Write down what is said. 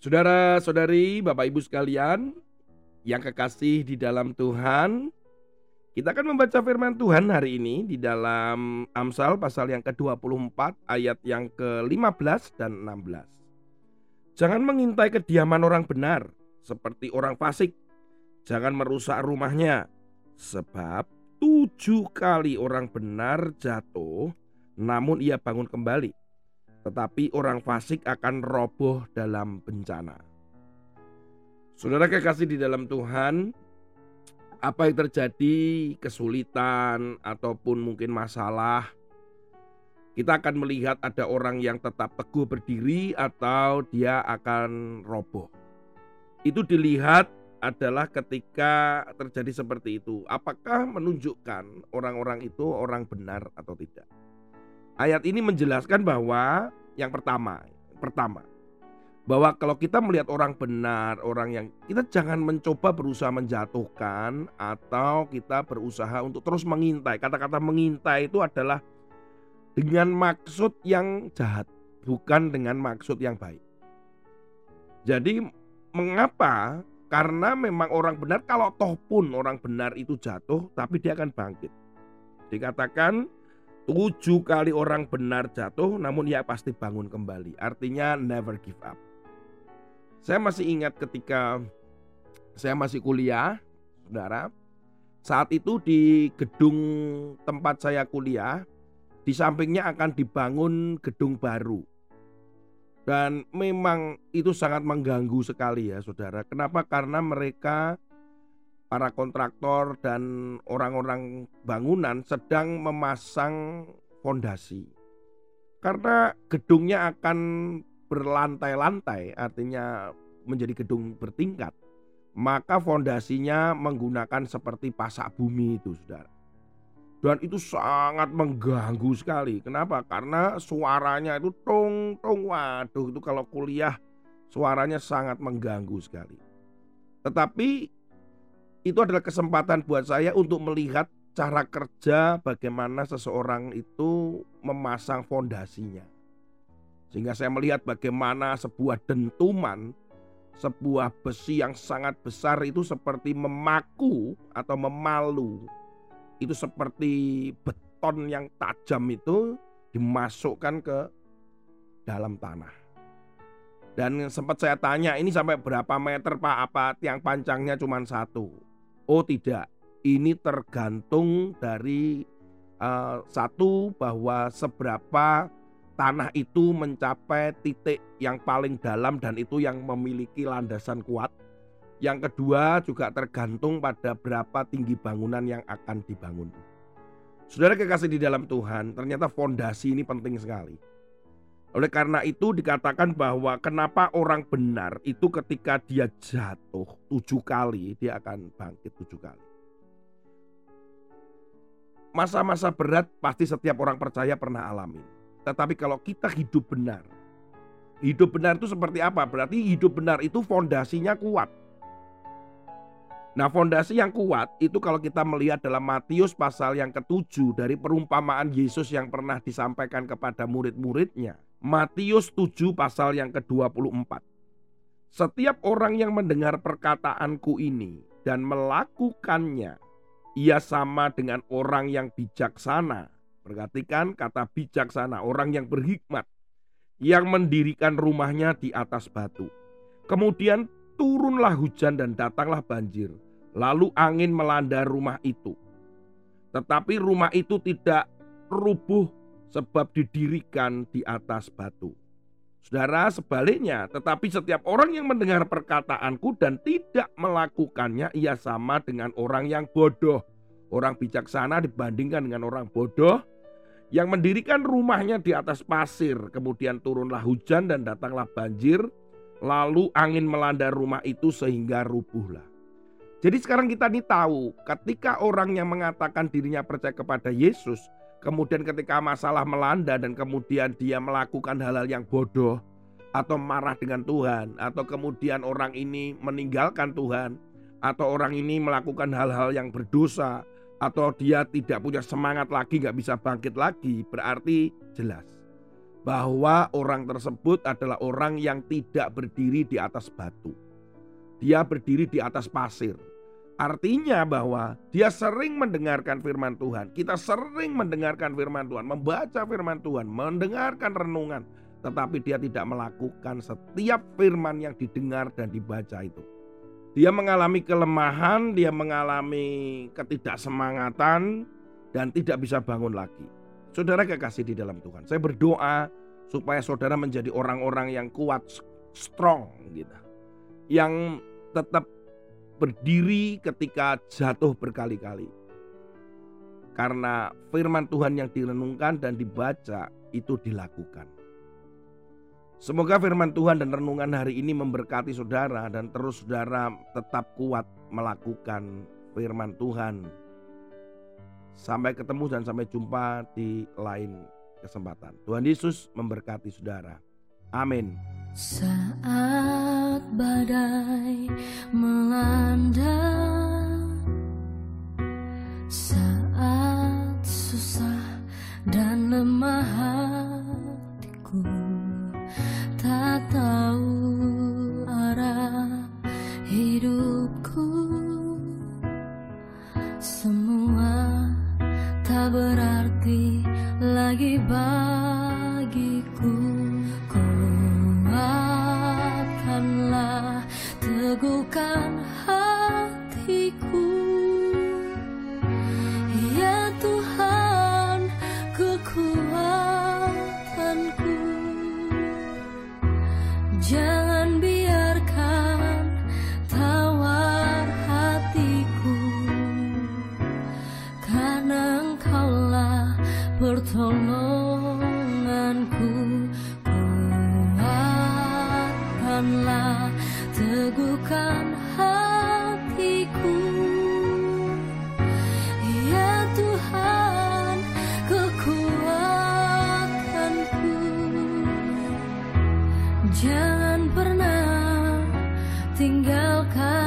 Saudara-saudari, Bapak Ibu sekalian, yang kekasih di dalam Tuhan, kita akan membaca firman Tuhan hari ini di dalam Amsal pasal yang ke-24 ayat yang ke-15 dan 16. Jangan mengintai kediaman orang benar seperti orang fasik. Jangan merusak rumahnya sebab tujuh kali orang benar jatuh namun ia bangun kembali tetapi orang fasik akan roboh dalam bencana. Saudara kekasih di dalam Tuhan, apa yang terjadi, kesulitan ataupun mungkin masalah, kita akan melihat ada orang yang tetap teguh berdiri atau dia akan roboh. Itu dilihat adalah ketika terjadi seperti itu. Apakah menunjukkan orang-orang itu orang benar atau tidak? Ayat ini menjelaskan bahwa yang pertama, pertama bahwa kalau kita melihat orang benar, orang yang kita jangan mencoba berusaha menjatuhkan atau kita berusaha untuk terus mengintai. Kata-kata mengintai itu adalah dengan maksud yang jahat, bukan dengan maksud yang baik. Jadi mengapa? Karena memang orang benar kalau toh pun orang benar itu jatuh tapi dia akan bangkit. Dikatakan Tujuh kali orang benar jatuh namun ia pasti bangun kembali. Artinya never give up. Saya masih ingat ketika saya masih kuliah, saudara. Saat itu di gedung tempat saya kuliah, di sampingnya akan dibangun gedung baru. Dan memang itu sangat mengganggu sekali ya saudara. Kenapa? Karena mereka para kontraktor dan orang-orang bangunan sedang memasang fondasi. Karena gedungnya akan berlantai-lantai, artinya menjadi gedung bertingkat, maka fondasinya menggunakan seperti pasak bumi itu, Saudara. Dan itu sangat mengganggu sekali. Kenapa? Karena suaranya itu tong tong waduh itu kalau kuliah suaranya sangat mengganggu sekali. Tetapi itu adalah kesempatan buat saya untuk melihat cara kerja bagaimana seseorang itu memasang fondasinya. Sehingga saya melihat bagaimana sebuah dentuman, sebuah besi yang sangat besar itu seperti memaku atau memalu. Itu seperti beton yang tajam itu dimasukkan ke dalam tanah. Dan sempat saya tanya ini sampai berapa meter pak apa tiang panjangnya cuma satu Oh tidak, ini tergantung dari uh, satu bahwa seberapa tanah itu mencapai titik yang paling dalam dan itu yang memiliki landasan kuat. Yang kedua juga tergantung pada berapa tinggi bangunan yang akan dibangun. Saudara kekasih di dalam Tuhan, ternyata fondasi ini penting sekali. Oleh karena itu dikatakan bahwa kenapa orang benar itu ketika dia jatuh tujuh kali dia akan bangkit tujuh kali. Masa-masa berat pasti setiap orang percaya pernah alami. Tetapi kalau kita hidup benar, hidup benar itu seperti apa? Berarti hidup benar itu fondasinya kuat. Nah fondasi yang kuat itu kalau kita melihat dalam Matius pasal yang ketujuh dari perumpamaan Yesus yang pernah disampaikan kepada murid-muridnya Matius 7 pasal yang ke-24. Setiap orang yang mendengar perkataanku ini dan melakukannya, ia sama dengan orang yang bijaksana. Perhatikan kata bijaksana, orang yang berhikmat, yang mendirikan rumahnya di atas batu. Kemudian turunlah hujan dan datanglah banjir, lalu angin melanda rumah itu. Tetapi rumah itu tidak rubuh sebab didirikan di atas batu. Saudara, sebaliknya, tetapi setiap orang yang mendengar perkataanku dan tidak melakukannya, ia sama dengan orang yang bodoh. Orang bijaksana dibandingkan dengan orang bodoh yang mendirikan rumahnya di atas pasir, kemudian turunlah hujan dan datanglah banjir, lalu angin melanda rumah itu sehingga rubuhlah. Jadi sekarang kita ini tahu, ketika orang yang mengatakan dirinya percaya kepada Yesus, Kemudian ketika masalah melanda dan kemudian dia melakukan hal-hal yang bodoh atau marah dengan Tuhan atau kemudian orang ini meninggalkan Tuhan atau orang ini melakukan hal-hal yang berdosa atau dia tidak punya semangat lagi nggak bisa bangkit lagi berarti jelas bahwa orang tersebut adalah orang yang tidak berdiri di atas batu. Dia berdiri di atas pasir. Artinya bahwa dia sering mendengarkan firman Tuhan. Kita sering mendengarkan firman Tuhan, membaca firman Tuhan, mendengarkan renungan, tetapi dia tidak melakukan setiap firman yang didengar dan dibaca itu. Dia mengalami kelemahan, dia mengalami ketidaksemangatan dan tidak bisa bangun lagi. Saudara kekasih di dalam Tuhan, saya berdoa supaya saudara menjadi orang-orang yang kuat, strong gitu. Yang tetap berdiri ketika jatuh berkali-kali. Karena firman Tuhan yang direnungkan dan dibaca itu dilakukan. Semoga firman Tuhan dan renungan hari ini memberkati saudara dan terus saudara tetap kuat melakukan firman Tuhan. Sampai ketemu dan sampai jumpa di lain kesempatan. Tuhan Yesus memberkati saudara. Amin. Saat badai melanda. Saat susah dan lemah teguhkan hatiku Tuhanlah teguhkan hatiku. Ya Tuhan kekuatanku. Jangan pernah tinggalkan